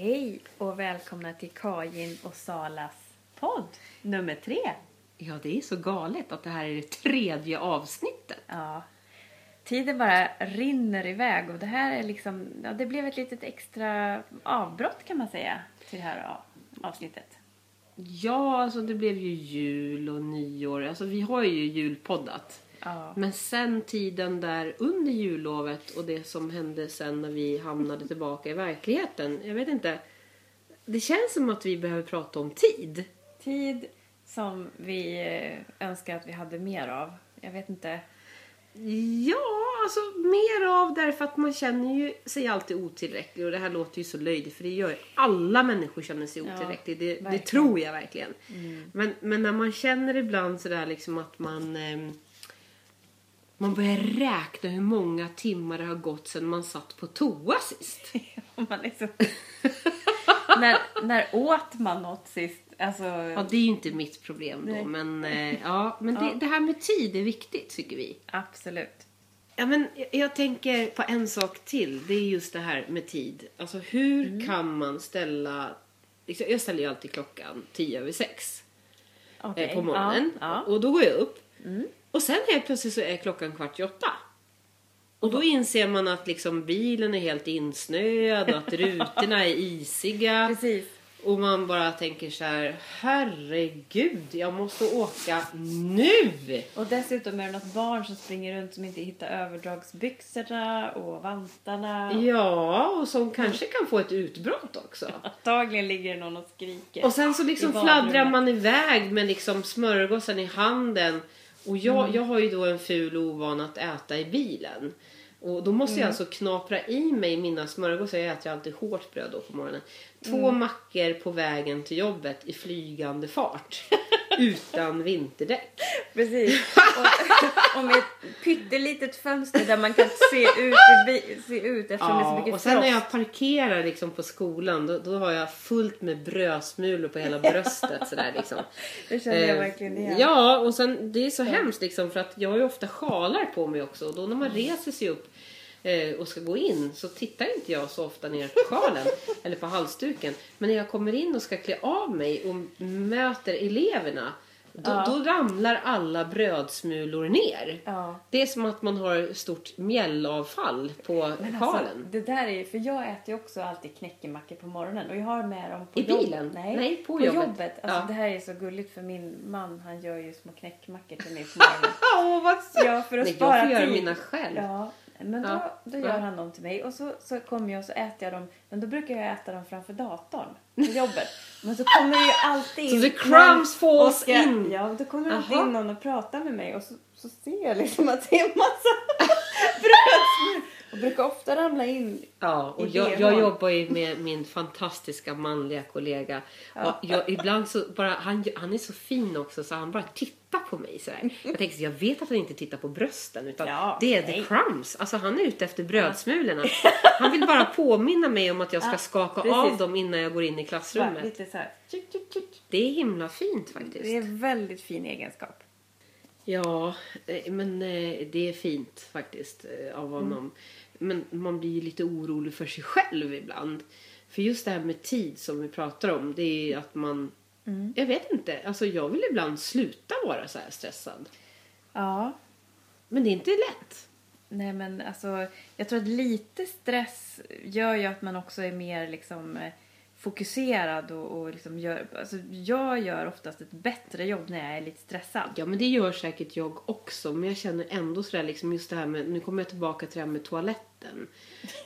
Hej och välkomna till Kajin och Salas podd nummer tre. Ja, det är så galet att det här är det tredje avsnittet. Ja, tiden bara rinner iväg och det här är liksom, ja, det blev ett litet extra avbrott kan man säga till det här avsnittet. Ja, alltså det blev ju jul och nyår. Alltså vi har ju julpoddat. Ja, Men sen tiden där under jullovet och det som hände sen när vi hamnade tillbaka i verkligheten. Jag vet inte. Det känns som att vi behöver prata om tid. tid som vi eh, önskar att vi hade mer av. Jag vet inte. Ja, alltså mer av därför att man känner ju sig alltid otillräcklig. Och det här låter ju så löjligt för det gör ju alla människor känner sig Ja, otillräcklig. det, det verkligen. tror jag verkligen. Men, men när man känner ibland sådär liksom att man... ehm, man börjar räkna hur många timmar det har gått sedan man satt på toa sist. Man liksom... när, när åt man något sist? Alltså, Ja, det är ju inte mitt problem då. Nej. Men, eh, ja, men Ja. Det, det här med tid är viktigt tycker vi. absolut. Ja, men jag- tänker på en sak till. Det är just det här med tid. Alltså hur Mm. kan man ställa... Liksom, jag ställer ju alltid klockan tio över sex Okej. eh, på morgonen. Ja, ja. Och då går jag upp. Mm. Och sen helt plötsligt så är klockan kvart i åtta. Och då inser man att liksom bilen är helt insnöad och att rutorna är isiga. Precis. Och man bara tänker så här, herregud, jag måste åka nu! Och dessutom är det något barn som springer runt som inte hittar överdragsbyxorna och vantarna. Ja, och som kanske kan få ett utbrott också. Antagligen ligger det någon och skriker. Och sen så liksom fladdrar man iväg med liksom smörgåsen i handen. Och jag, Mm. jag har ju då en ful ovana att äta i bilen. Och då måste Mm. jag alltså knapra i mig mina smörgåsar. Jag äter ju alltid hårt bröd då på morgonen. Två Mm. mackor på vägen till jobbet i flygande fart. utan vinterdäck. Precis. Och, och med ett pyttelitet fönster där man kan se ut, se ut eftersom det är så mycket och sen när frost. jag parkerar liksom på skolan då, då har jag fullt med brödsmulor på hela bröstet sådär liksom. Det känner jag Eh, verkligen igen. Ja, och sen det är så hemskt liksom för att jag har ju ofta sjalar på mig också och då när man reser sig upp och ska gå in så tittar inte jag så ofta ner på sjalen eller på halsduken. Men när jag kommer in och ska klä av mig och möter eleverna då, Ja. då ramlar alla brödsmulor ner. Ja. Det är som att man har stort mjällavfall på Men alltså, sjalen. det där är för jag äter ju också alltid knäckemackor på morgonen och jag har med dem på I jobb- bilen? Nej, Nej, på, på jobbet. jobbet. Alltså, Ja. Det här är så gulligt för min man han gör ju små knäckemackor till mig på morgonen. Åh, vad så... ja, för att Nej, spara jag får göra tid. mina själv. Ja, men då, Ja. då gör han dem till mig och så, så kommer jag och så äter jag dem. Men då brukar jag äta dem framför datorn på jobbet. Men så kommer ju alltid in... Så the crumbs falls ska- in. Ja, då kommer alltid in någon och pratar med mig och så, så ser jag liksom att det är en massa Och brukar ofta ramla in Ja, och i jag, jag jobbar ju med min fantastiska manliga kollega. Och jag, ibland så bara, han, han är så fin också så han bara tittar på mig sådär. Jag tänker så, jag vet att han inte tittar på brösten utan Ja, det är the nej. crumbs. Alltså han är ute efter brödsmulorna. Han vill bara påminna mig om att jag ska Ja, skaka precis. av dem innan jag går in i klassrummet. lite så här. Det är himla fint faktiskt. Det är en väldigt fin egenskap. Ja, eh, men eh, det är fint faktiskt eh, av honom. Men man blir ju lite orolig för sig själv ibland. För just det här med tid som vi pratar om, det är ju att man... Jag vet inte, alltså jag vill ibland sluta vara så här stressad. Ja, Men det är inte lätt. Nej men alltså, jag tror att lite stress gör ju att man också är mer liksom eh, fokuserad och, och liksom gör, alltså jag gör oftast ett bättre jobb när jag är lite stressad. Ja, men det gör säkert jag också. Men jag känner ändå sådär liksom just det här med, nu kommer jag tillbaka till det här med toaletten.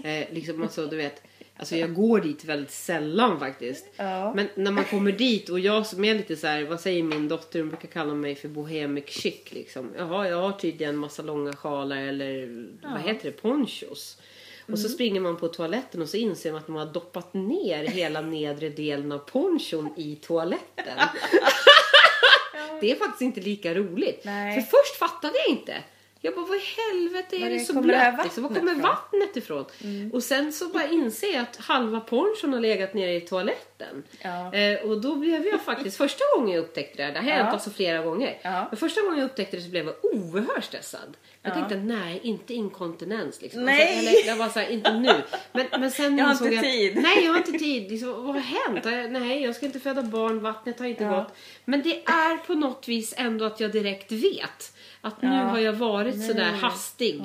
Eh, liksom alltså du vet, alltså jag går dit väldigt sällan faktiskt. Ja. Men när man kommer dit och jag som är lite så här, vad säger min dotter, hon brukar kalla mig för bohemic chic liksom. Jaha, jag har tydligen massa långa sjalar eller vad heter det, ponchos. Och så springer man på toaletten och så inser man att man har doppat ner hela nedre delen av ponchon i toaletten. Det är faktiskt inte lika roligt. Nej. För först fattade jag inte. Jag bara, vad i helvete är det, det- så det blött? Liksom? Var kommer från? vattnet ifrån? Och sen så bara inser jag att halva ponchon har legat nere i toaletten. Ja. Eh, och då blev jag faktiskt, första gången jag upptäckte det här, det har hänt Ja. alltså flera gånger. Ja. Men första gången jag upptäckte det så blev jag oerhört stressad. Jag Ja. tänkte nej, inte inkontinens liksom. Nej! Alltså, eller, jag var så här, inte nu. Men, men sen Jag har inte jag, tid. Nej, jag har inte tid. Liksom, vad har hänt? Nej, jag ska inte föda barn, vattnet har inte gått. Men det är på något vis ändå att jag direkt vet att nu Ja. har jag varit Nu sådär hastig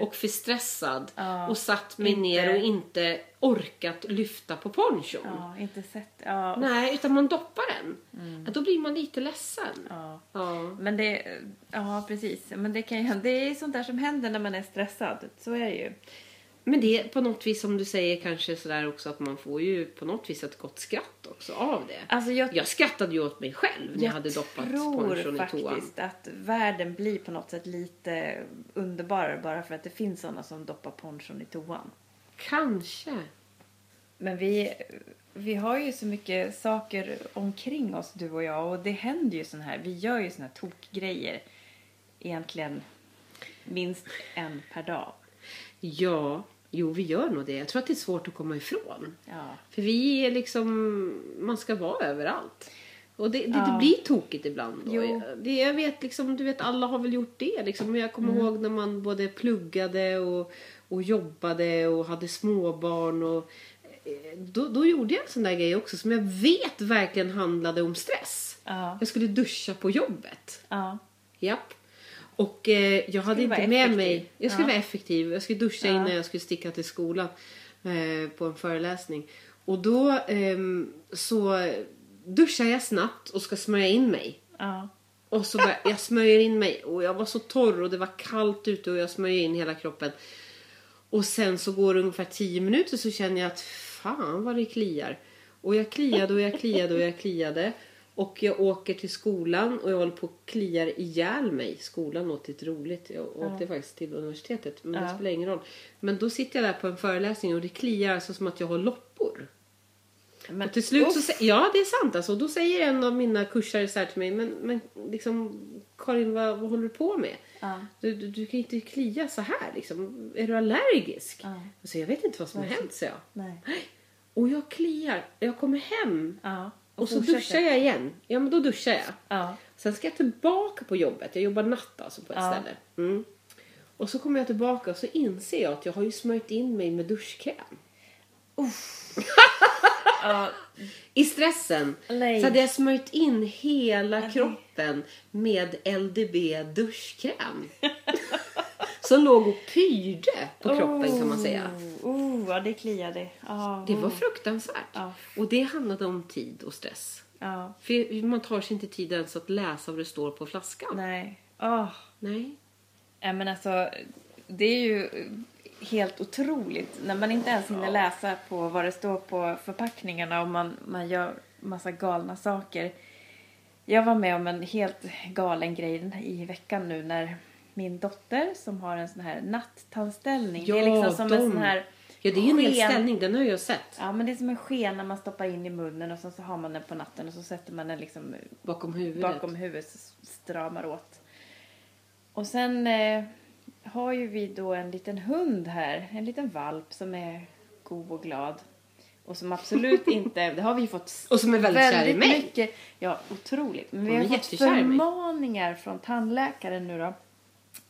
och för stressad Ja. och satt mig Inte- ner och inte orkat lyfta på ponchon. Ja, inte sett. Ja. Nej, utan man doppar den. Ja, då blir man lite ledsen. ja. Ja. Men det, ja precis. Men det kan. Det är sånt där som händer när man är stressad. Så är det ju. Men det är på något vis som du säger kanske sådär också att man får ju på något vis ett gott skratt också av det. Alltså jag, Jag skrattade ju åt mig själv när jag, hade doppat tror ponchon i toan. faktiskt att världen blir på något sätt lite underbarare bara för att det finns såna som doppar ponchon i toan. Kanske. Men vi, vi har ju så mycket saker omkring oss du och jag och det händer ju sån här. Vi gör ju såna här tokgrejer egentligen minst en per dag. Ja, jo vi gör nog det. Jag tror att det är svårt att komma ifrån. Ja. För vi är liksom, man ska vara överallt. Och det, det, det Ja. blir tokigt ibland. Då. Jo. Det, jag vet liksom, du vet alla har väl gjort det liksom. Men jag kommer Mm. ihåg när man både pluggade och, och jobbade och hade småbarn och eh, då, då gjorde jag en sån där grej också som jag vet verkligen handlade om stress. Ja. Jag skulle duscha på jobbet. Ja. Japp. Och eh, jag hade inte med effektiv. mig... Jag skulle Ja. vara effektiv. Jag skulle duscha Ja. innan jag skulle sticka till skolan eh, på en föreläsning. Och då ehm, så duschar jag snabbt och ska smörja in mig. Ja. Och så bara, jag smörjer in mig och jag var så torr och det var kallt ute och jag smörjer in hela kroppen. Och sen så går det ungefär 10 minuter så känner jag att fan vad det kliar. Och jag kliade och jag kliade och jag kliade. Och jag åker till skolan och jag håller på och kliar ihjäl mig. Skolan låter lite roligt. Jag åkte faktiskt till universitetet men det Ja. spelar ingen roll. Men då sitter jag där på en föreläsning och det kliar alltså som att jag har loppor. Men, Och till slut så uff. sä- ja det är sant alltså. Då säger en av mina kursare så här till mig, men, men liksom Karin vad, vad håller du på med? Ja. Du, du, du kan inte klia så här liksom. Är du allergisk? Ja. Alltså, jag vet inte vad som har hänt så jag. Nej. Och jag kliar. Jag kommer hem Ja. Och, så fortsätter. duschar jag igen. Ja men då duschar jag. Ja. Sen ska jag tillbaka på jobbet. Jag jobbar natt alltså på ett Ja. ställe. Mm. Och så kommer jag tillbaka och så inser jag att jag har ju smörjt in mig med duschkräm. Ja. I stressen Nej. så hade jag smörjt in hela kroppen med LDB duschkräm. Som låg och pyrde på kroppen kan man säga. Oh, oh, ja, det kliade. Ja. Det var fruktansvärt. Ja. Och det handlade om tid och stress. Ja. För man tar sig inte tid ens att läsa vad det står på flaskan. Nej. Åh. Nej. Nej, men alltså, det är ju helt otroligt när man inte ens hinner läsa på vad det står på förpackningarna och man, man gör massa galna saker. Jag var med om en helt galen grej i veckan nu när min dotter som har en sån här nattandställning. det är Ja, liksom som de. en sån här Ja, det är ju en hel ställning. Den har jag sett. Ja, men det är som en skena man stoppar in i munnen och så, så har man den på natten och så sätter man den liksom Bakom huvudet. bakom huvudet så stramar åt. Och sen eh, har ju vi då en liten hund här, en liten valp som är god och glad. Och som absolut inte, det har vi fått Och som är väldigt kär i mig. mycket, ja otroligt. Men vi har fått förmaningar från tandläkaren nu då.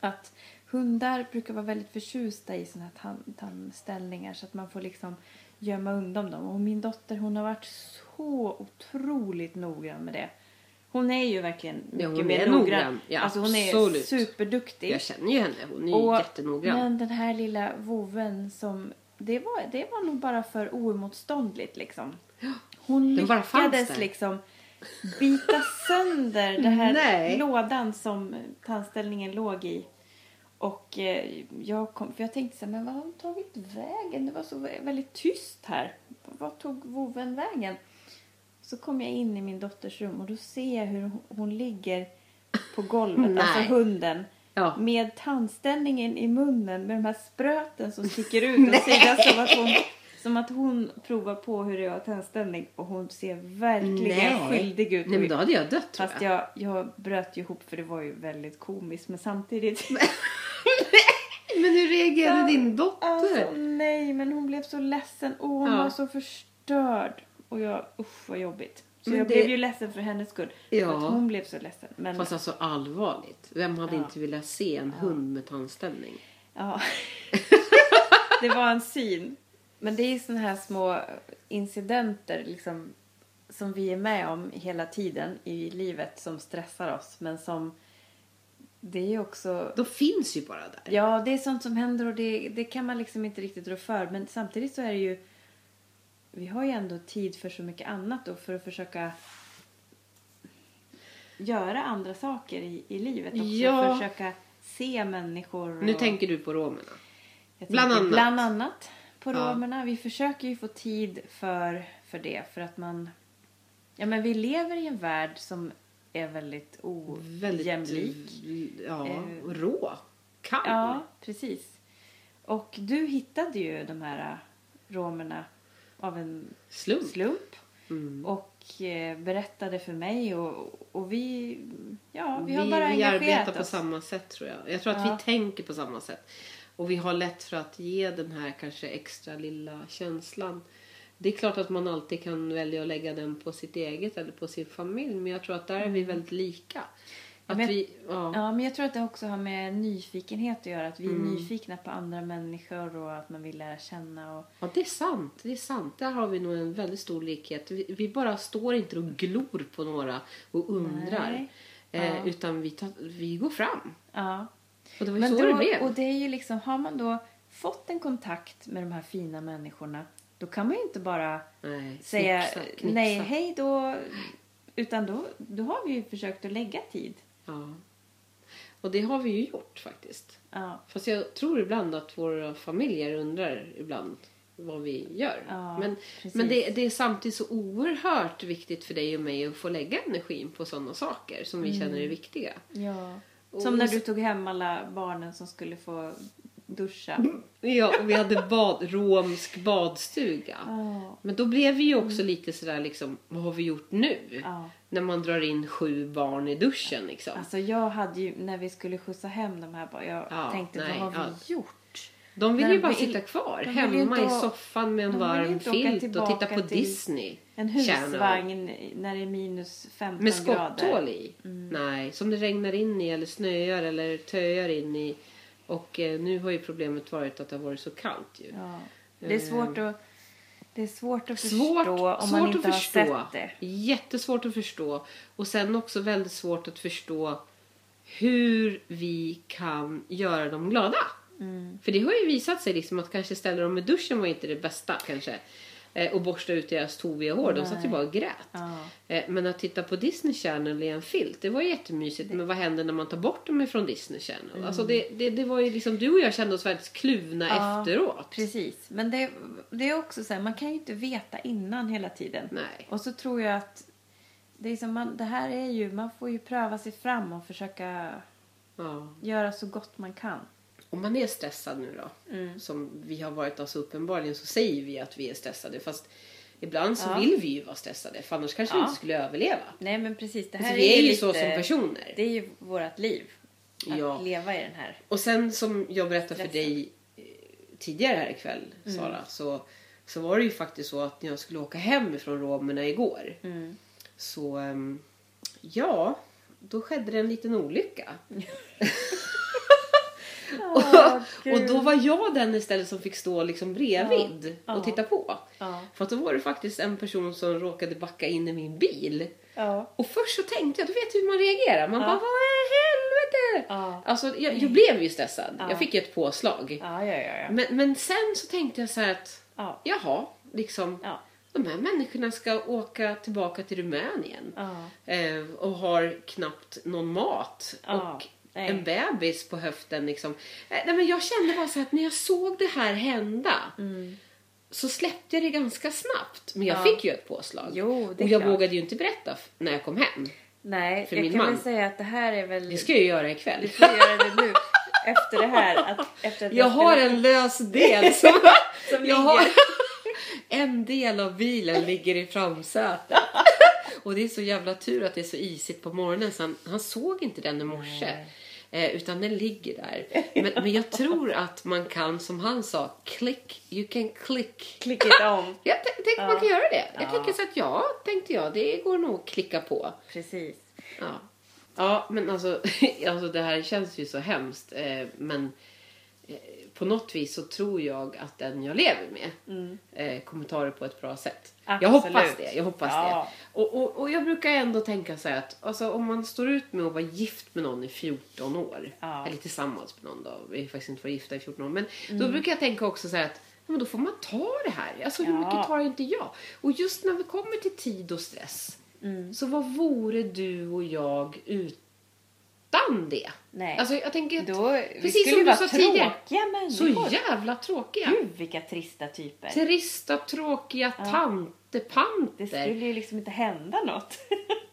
Att hundar brukar vara väldigt förtjusta i såna här tan- tandställningar så att man får liksom gömma undan dem. Och min dotter hon har varit så otroligt noggrann med det. Hon är ju verkligen mycket hon mer är noggrann. noggrann. Ja, alltså hon är absolut. superduktig. Jag känner ju henne. Hon är Och- jättenoggrann. Men den här lilla voven som... Det var, det var nog bara för oemotståndligt liksom. Hon Den lyckades liksom bita sönder den här Nej. lådan som tandställningen låg i. Och eh, jag, kom, för jag tänkte så här, men vad har hon tagit vägen? Det var så vä- väldigt tyst här. Vad tog voven vägen? Så kom jag in i min dotters rum och då ser jag hur hon, ligger på golvet, Nej. alltså hunden. Ja. Med tandställningen i munnen med de här spröten som sticker ut åt sidan som att hon som att hon provar på hur det är att ha tandställning och hon ser verkligen skyldig ut. Nej men då hade jag dött tror Fast jag. jag, jag bröt ju ihop för det var ju väldigt komiskt men samtidigt Men hur reagerade din dotter? Alltså nej, men hon blev så ledsen och hon Ja. var så förstörd. Och jag, usch vad jobbigt. Så Men jag det- blev ju ledsen för hennes skull. Ja. För att hon blev så ledsen. Men, Fast alltså allvarligt. Vem hade Ja. inte velat se en hund med tandställning? ja. det var en syn. Men det är såna här små incidenter liksom, som vi är med om hela tiden i livet som stressar oss. Men som det är också De finns ju bara där. Ja, det är sånt som händer och det, det kan man liksom inte riktigt rå för. Men samtidigt så är det ju... Vi har ju ändå tid för så mycket annat och för att försöka göra andra saker i, i livet också. Ja. Försöka se människor. Och, Nu tänker du på romerna. bland annat. Bland annat på Ja. romerna. Vi försöker ju få tid för, för det. För att man... Ja, men vi lever i en värld som är väldigt ojämlik. Ja, Eh, och rå. Kall. Ja, precis. Och du hittade ju de här äh, romerna av en Slump. slump. Mm. Och eh, berättade för mig och, och vi, ja, vi har bara vi engagerat arbetar på oss. samma sätt tror jag. Jag tror att Ja. vi tänker på samma sätt. Och vi har lätt för att ge den här kanske extra lilla känslan. Det är klart att man alltid kan välja att lägga den på sitt eget eller på sin familj. Men jag tror att där är vi väldigt lika. Att Mm. Men- vi, ja. Ja, men jag tror att det också har med nyfikenhet att göra. Att vi är Mm. nyfikna på andra människor och att man vill lära känna. Och, ja, det är sant. Det är sant. Där har vi nog en väldigt stor likhet. Vi, vi bara står inte och glor på några och undrar. Eh, Ja. Utan vi, tar, vi går fram. ja. Och det var ju Men så då, det blev. och det är ju liksom, har man då fått en kontakt med de här fina människorna. Då kan man ju inte bara Nej, säga snipsa, knipsa. nej, hej då. Utan då, då har vi ju försökt att lägga tid. Ja. Och det har vi ju gjort faktiskt. Ja, Fast jag tror ibland att våra familjer undrar ibland vad vi gör. Ja, men precis. men det, det är samtidigt så oerhört viktigt för dig och mig att få lägga energin på sådana saker som vi känner är viktiga. ja. Som när du tog hem alla barnen som skulle få duscha. Ja, och vi hade bad, romsk badstuga. Ja. Men då blev vi ju också lite sådär liksom, vad har vi gjort nu? Ja. När man drar in sju barn i duschen liksom. Alltså jag hade ju, när vi skulle skjutsa hem de här barnen, jag Ja, tänkte nej, vad har vi gjort? De vill ju bara vill- sitta kvar hemma i soffan med en varm filt och titta på Disney. En husvagn när det är minus 15 Med grader. skotthål i? Nej, som det regnar in i eller snöar eller töar in i. Och eh, nu har ju problemet varit att det har varit så kallt ju. Ja. Det är svårt att, det är svårt att Svårt, förstå om svårt man inte har förstå. sett det. Jättesvårt att förstå. Och sen också väldigt svårt att förstå hur vi kan göra dem glada. Mm. För det har ju visat sig liksom att kanske ställa dem i duschen var inte det bästa kanske. Eh, och borsta ut deras toviga hår. De satt ju bara och grät. Ja. Eh, Men att titta på Disney Channel i en filt, det var jättemysigt. Men vad händer när man tar bort dem ifrån Disney Channel? Alltså det, det, det var ju liksom, du och jag kände oss väldigt kluvna Ja, efteråt. Precis. Men det, det är också så här, man kan ju inte veta innan hela tiden. Nej. Och så tror jag att det, är som man, det här är ju, man får ju pröva sig fram och försöka Ja. göra så gott man kan. Om man är stressad nu då, Mm. som vi har varit alltså uppenbarligen så säger vi att vi är stressade. Fast ibland så Ja. vill vi ju vara stressade för annars kanske vi Ja. inte skulle överleva. Nej men precis, det här Alltså, är, vi är ju lite, så som personer. Det är ju vårt liv. Att Ja. leva i den här. Och sen som jag berättade för Stressen. dig eh, tidigare här ikväll, Sara, så, så var det ju faktiskt så att när jag skulle åka hem ifrån romerna igår Mm. så, ehm, ja, då skedde det en liten olycka. Åh, Och då var jag den istället som fick stå liksom bredvid Ja. och titta på. Ja. För att då var det faktiskt en person som råkade backa in i min bil. Ja. Och först så tänkte jag, du vet hur man reagerar. Man bara, vad i helvete? Alltså jag, jag blev ju stressad. Ja. Jag fick ju ett påslag. Men, men sen så tänkte jag så här att, ja. jaha, liksom. De här människorna ska åka tillbaka till Rumänien. ja. Eh, och har knappt någon mat. Ja, Och nej. en bebis på höften liksom. Eh, nej, men jag kände bara så att när jag såg det här hända. Mm. Så släppte jag det ganska snabbt. Men jag Ja. fick ju ett påslag. Jo, och jag klart. vågade ju inte berätta när jag kom hem. Nej, För jag min kan man. väl säga att det här är väl... Det ska jag göra Du ikväll. får göra det nu. Efter det här. Att, efter att Jag har en lös del som, Som jag har, ligger. En del av bilen ligger i framsätet. Och det är så jävla tur att det är så isigt på morgonen så han, han såg inte den i morse. Nej. Eh, utan den ligger där. Men, men jag tror att man kan, som han sa, click, you can click. Click it on. Jag t- tänker man kan göra det. Jag Ja. tänker så att ja, tänkte jag, det går nog att klicka på. Precis. Ja, ja men alltså, alltså det här känns ju så hemskt. Eh, men på något vis så tror jag att den jag lever med eh, kommer ta det på ett bra sätt. Jag Mm. Absolut. hoppas det. Jag hoppas Ja. det. Och, och, och jag brukar ändå tänka så här att alltså, om man står ut med att vara gift med någon i 14 år. Ja. Eller tillsammans med någon då. Vi har faktiskt inte varit gifta i 14 år. Men Mm. då brukar jag tänka också så här att men då får man ta det här. Alltså hur Ja. mycket tar inte jag? Och just när vi kommer till tid och stress. Mm. Så vad vore du och jag utan det? Nej. Alltså jag tänker att Då, vi precis skulle som du vara sa tidigare. tråkiga Så människor. jävla tråkiga. Gud vilka trista typer. Trista, tråkiga Ja. tantepanter. Det skulle ju liksom inte hända något.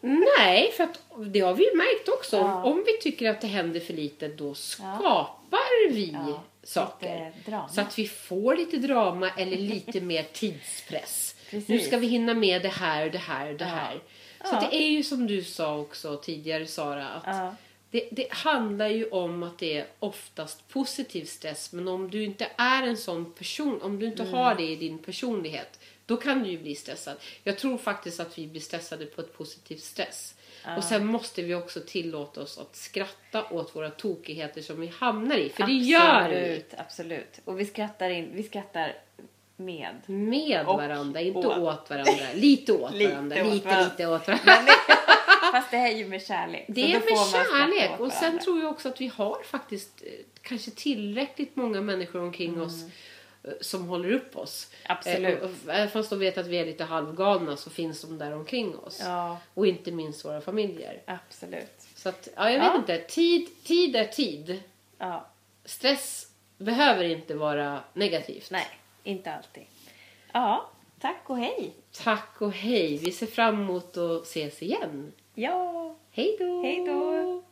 Nej, för att det har vi ju märkt också. Ja. Om vi tycker att det händer för lite då skapar vi saker. Så att vi får lite drama eller lite mer tidspress. Precis. Nu ska vi hinna med det här det här det här. Så det är ju som du sa också tidigare Sara. Att. Det, det handlar ju om att det är oftast positiv stress. Men om du inte är en sån person, om du inte Mm. har det i din personlighet. Då kan du ju bli stressad. Jag tror faktiskt att vi blir stressade på ett positivt stress. Och sen måste vi också tillåta oss att skratta åt våra tokigheter som vi hamnar i. För det gör vi. Absolut, absolut. Och vi skrattar, in, vi skrattar med. Med Och varandra, inte åt. åt varandra. Lite åt Lite varandra. åt lite, varandra. lite åt varandra. Fast det är ju med kärlek. Det är med kärlek. Och sen tror jag också att vi har faktiskt eh, kanske tillräckligt många människor omkring Mm. oss eh, som håller upp oss. Absolut. Eh, Även fast de vet att vi är lite halvgalna så finns de där omkring oss. Ja, Och inte minst våra familjer. absolut. Så att, ja, jag vet Ja. inte. Tid, tid är tid. Ja, Stress behöver inte vara negativt. nej, inte alltid. Ja, tack och hej. Tack och hej. Vi ser fram emot att ses igen. Ja, Hej då! hej då.